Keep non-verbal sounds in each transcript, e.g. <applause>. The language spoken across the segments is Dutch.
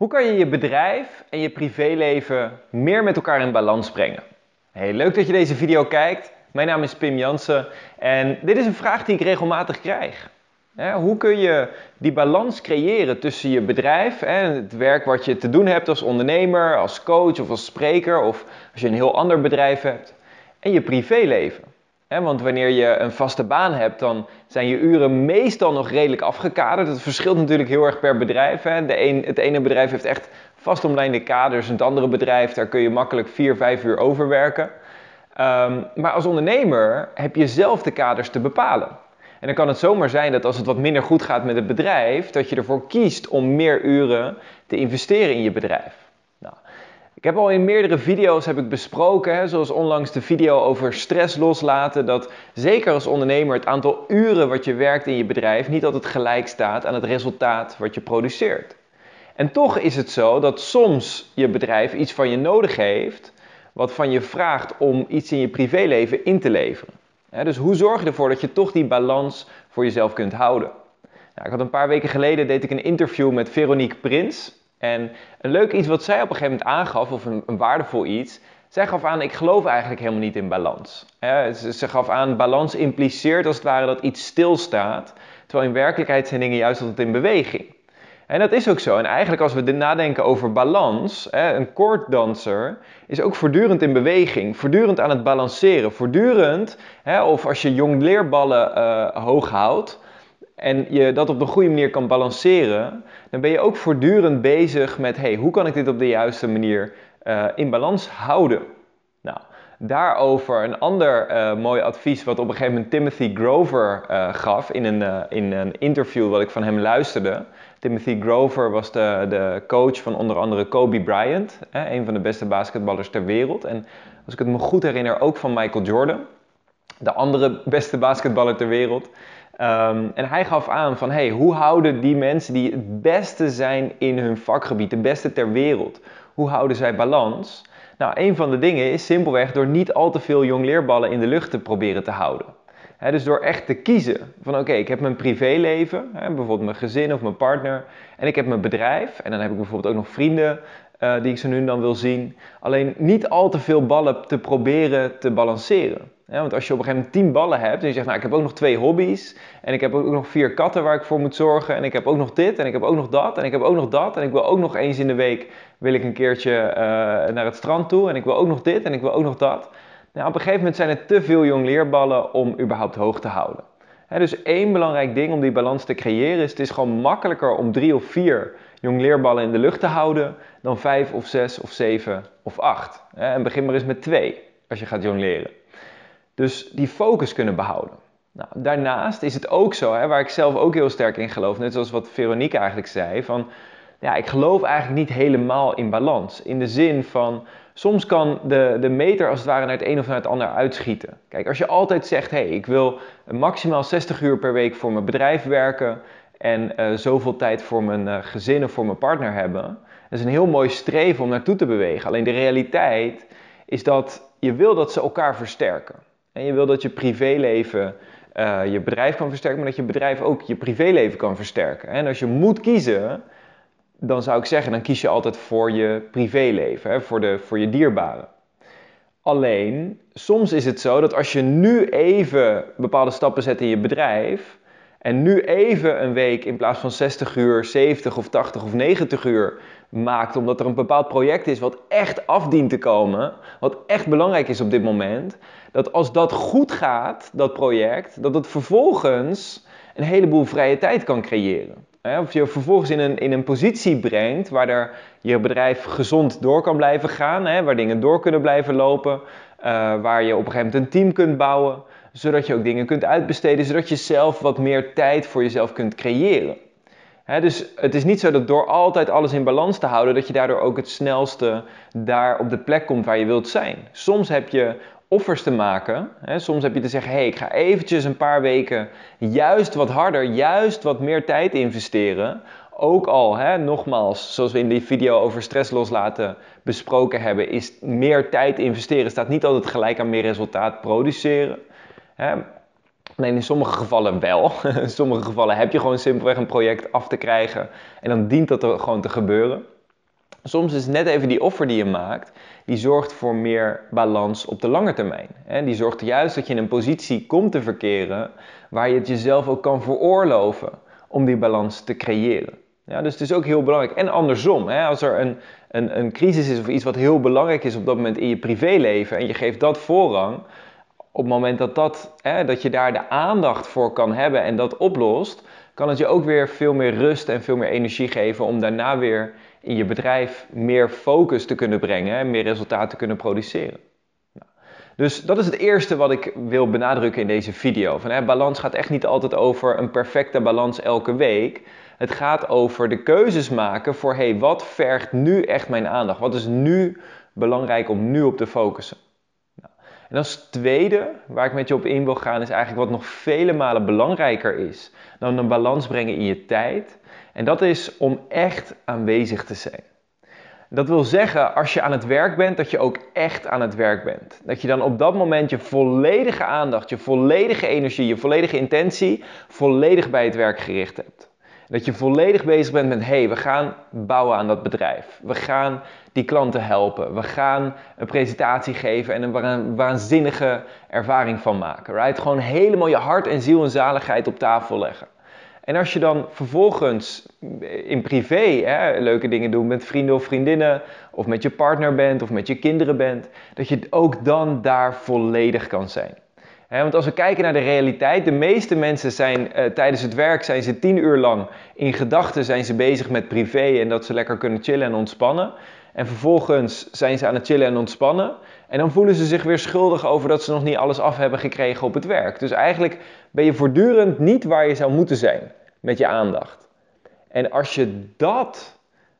Hoe kan je je bedrijf en je privéleven meer met elkaar in balans brengen? Hey, leuk dat je deze video kijkt. Mijn naam is Pim Jansen en dit is een vraag die ik regelmatig krijg. hoe kun je die balans creëren tussen je bedrijf en het werk wat je te doen hebt als ondernemer, als coach of als spreker of als je een heel ander bedrijf hebt en je privéleven? Want wanneer je een vaste baan hebt, dan zijn je uren meestal nog redelijk afgekaderd. Het verschilt natuurlijk heel erg per bedrijf. De het ene bedrijf heeft echt vastomlijnde kaders. Het andere bedrijf, daar kun je makkelijk 4, 5 uur over werken. Ehm, maar als ondernemer heb je zelf de kaders te bepalen. En dan kan het zomaar zijn dat als het wat minder goed gaat met het bedrijf, dat je ervoor kiest om meer uren te investeren in je bedrijf. Ik heb al in meerdere video's heb ik besproken, hè, zoals onlangs de video over stress loslaten, dat zeker als ondernemer het aantal uren wat je werkt in je bedrijf niet altijd gelijk staat aan het resultaat wat je produceert. En toch is het zo dat soms je bedrijf iets van je nodig heeft, wat van je vraagt om iets in je privéleven in te leveren. dus hoe zorg je ervoor dat je toch die balans voor jezelf kunt houden? Nou, ik had een paar weken geleden deed ik een interview met Veronique Prins. En een leuk iets wat zij op een gegeven moment aangaf, of een, waardevol iets, zij gaf aan, ik geloof eigenlijk helemaal niet in balans. ze, gaf aan, balans impliceert als het ware dat iets stilstaat, terwijl in werkelijkheid zijn dingen juist altijd in beweging. En dat is ook zo. En eigenlijk als we nadenken over balans, een koorddanser is ook voortdurend in beweging, voortdurend aan het balanceren, voortdurend, of als je jongleerballen uh, hoog houdt, en je dat op een goede manier kan balanceren, dan ben je ook voortdurend bezig met hey, hoe kan ik dit op de juiste manier uh, in balans houden? Nou, daarover een ander uh, mooi advies wat op een gegeven moment Timothy Grover uh, gaf in een, in een interview wat ik van hem luisterde. Timothy Grover was de, de coach van onder andere Kobe Bryant, hè, een van de beste basketballers ter wereld. En als ik het me goed herinner, ook van Michael Jordan, de andere beste basketballer ter wereld. Ehm, en hij gaf aan van, hey, hoe houden die mensen die het beste zijn in hun vakgebied, de beste ter wereld, hoe houden zij balans? Nou, een van de dingen is simpelweg door niet al te veel jongleerballen in de lucht te proberen te houden. dus door echt te kiezen van oké, ik heb mijn privéleven, bijvoorbeeld mijn gezin of mijn partner, en ik heb mijn bedrijf, en dan heb ik bijvoorbeeld ook nog vrienden uh, die ik zo nu dan wil zien. Alleen niet al te veel ballen te proberen te balanceren. Ja, want als je op een gegeven moment tien ballen hebt en je zegt, nou ik heb ook nog twee hobby's en ik heb ook nog vier katten waar ik voor moet zorgen en ik heb ook nog dit en ik heb ook nog dat en ik heb ook nog dat en ik wil ook nog eens in de week wil ik een keertje uh, naar het strand toe en ik wil ook nog dit en ik wil ook nog dat. Nou, op een gegeven moment zijn het te veel jongleerballen om überhaupt hoog te houden. dus één belangrijk ding om die balans te creëren is, het is gewoon makkelijker om drie of vier jongleerballen in de lucht te houden dan vijf of zes of zeven of acht. En begin maar eens met twee als je gaat jongleren. Dus die focus kunnen behouden. Nou, daarnaast is het ook zo, hè, waar ik zelf ook heel sterk in geloof, net zoals wat Veronique eigenlijk zei, van ja, ik geloof eigenlijk niet helemaal in balans. In de zin van, soms kan de, de meter als het ware naar het een of naar het ander uitschieten. Kijk, als je altijd zegt, hé, hey, ik wil maximaal 60 uur per week voor mijn bedrijf werken en uh, zoveel tijd voor mijn uh, gezin of voor mijn partner hebben, dat is een heel mooi streven om naartoe te bewegen. Alleen de realiteit is dat je wil dat ze elkaar versterken. En je wil dat je privéleven uh, je bedrijf kan versterken, maar dat je bedrijf ook je privéleven kan versterken. En als je moet kiezen, dan zou ik zeggen, dan kies je altijd voor je privéleven, hè, voor, de, voor je dierbaren. Alleen, soms is het zo dat als je nu even bepaalde stappen zet in je bedrijf, en nu even een week in plaats van 60 uur, 70 of 80 of 90 uur maakt, omdat er een bepaald project is wat echt afdient te komen, wat echt belangrijk is op dit moment, dat als dat goed gaat, dat project, dat het vervolgens een heleboel vrije tijd kan creëren. Of je vervolgens in een, in een positie brengt waar er, je bedrijf gezond door kan blijven gaan, waar dingen door kunnen blijven lopen, uh, waar je op een gegeven moment een team kunt bouwen, zodat je ook dingen kunt uitbesteden, zodat je zelf wat meer tijd voor jezelf kunt creëren. dus het is niet zo dat door altijd alles in balans te houden, dat je daardoor ook het snelste daar op de plek komt waar je wilt zijn. Soms heb je offers te maken. soms heb je te zeggen, hé, hey, ik ga eventjes een paar weken juist wat harder, juist wat meer tijd investeren. Ook al, nogmaals, zoals we in die video over stress loslaten besproken hebben, is meer tijd investeren staat niet altijd gelijk aan meer resultaat produceren. Hè? Nee, in sommige gevallen wel. <laughs> in sommige gevallen heb je gewoon simpelweg een project af te krijgen en dan dient dat er gewoon te gebeuren. Soms is net even die offer die je maakt, die zorgt voor meer balans op de lange termijn. Die zorgt juist dat je in een positie komt te verkeren waar je het jezelf ook kan veroorloven om die balans te creëren. Ja, dus het is ook heel belangrijk. En andersom, hè, als er een, een, een crisis is of iets wat heel belangrijk is op dat moment in je privéleven en je geeft dat voorrang, op het moment dat, dat, hè, dat je daar de aandacht voor kan hebben en dat oplost, kan het je ook weer veel meer rust en veel meer energie geven om daarna weer in je bedrijf meer focus te kunnen brengen en meer resultaat te kunnen produceren. Nou, dus dat is het eerste wat ik wil benadrukken in deze video. Van, hè, balans gaat echt niet altijd over een perfecte balans elke week. Het gaat over de keuzes maken voor wat vergt nu echt mijn aandacht? Wat is nu belangrijk om nu op te focussen? En als tweede, waar ik met je op in wil gaan, is eigenlijk wat nog vele malen belangrijker is dan een balans brengen in je tijd. En dat is om echt aanwezig te zijn. Dat wil zeggen, als je aan het werk bent, dat je ook echt aan het werk bent. Dat je dan op dat moment je volledige aandacht, je volledige energie, je volledige intentie volledig bij het werk gericht hebt. Dat je volledig bezig bent met, hey, we gaan bouwen aan dat bedrijf. We gaan die klanten helpen. We gaan een presentatie geven en een waanzinnige ervaring van maken. Right? Gewoon helemaal je hart en ziel en zaligheid op tafel leggen. En als je dan vervolgens in privé hè, leuke dingen doet met vrienden of vriendinnen, of met je partner bent, of met je kinderen bent, dat je ook dan daar volledig kan zijn want als we kijken naar de realiteit, de meeste mensen zijn uh, tijdens het werk zijn ze tien uur lang in gedachten zijn ze bezig met privé en dat ze lekker kunnen chillen en ontspannen. En vervolgens zijn ze aan het chillen en ontspannen. En dan voelen ze zich weer schuldig over dat ze nog niet alles af hebben gekregen op het werk. Dus eigenlijk ben je voortdurend niet waar je zou moeten zijn met je aandacht. En als je dat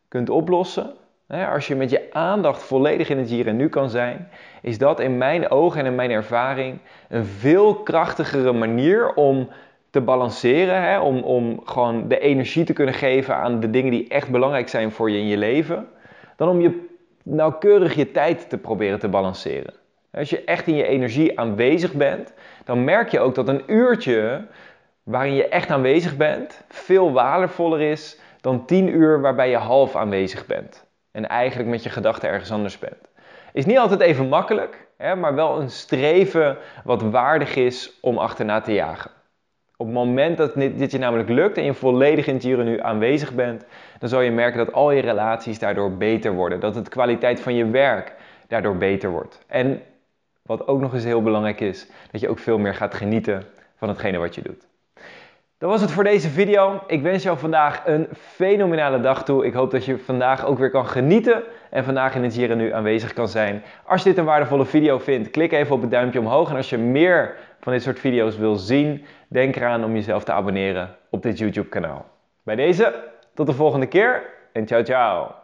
kunt oplossen, als je met je aandacht volledig in het hier en nu kan zijn, is dat in mijn ogen en in mijn ervaring een veel krachtigere manier om te balanceren. Om, om gewoon de energie te kunnen geven aan de dingen die echt belangrijk zijn voor je in je leven. Dan om je nauwkeurig je tijd te proberen te balanceren. Als je echt in je energie aanwezig bent, dan merk je ook dat een uurtje waarin je echt aanwezig bent veel waardevoller is dan tien uur waarbij je half aanwezig bent en eigenlijk met je gedachten ergens anders bent. Is niet altijd even makkelijk, hè, maar wel een streven wat waardig is om achterna te jagen. Op het moment dat dit je namelijk lukt en je volledig in het hier nu aanwezig bent, dan zal je merken dat al je relaties daardoor beter worden. Dat de kwaliteit van je werk daardoor beter wordt. En wat ook nog eens heel belangrijk is, dat je ook veel meer gaat genieten van hetgene wat je doet. Dat was het voor deze video. Ik wens jou vandaag een fenomenale dag toe. Ik hoop dat je vandaag ook weer kan genieten en vandaag in het hier nu aanwezig kan zijn. Als je dit een waardevolle video vindt, klik even op het duimpje omhoog. En als je meer van dit soort video's wil zien, denk eraan om jezelf te abonneren op dit YouTube kanaal. Bij deze, tot de volgende keer en ciao ciao.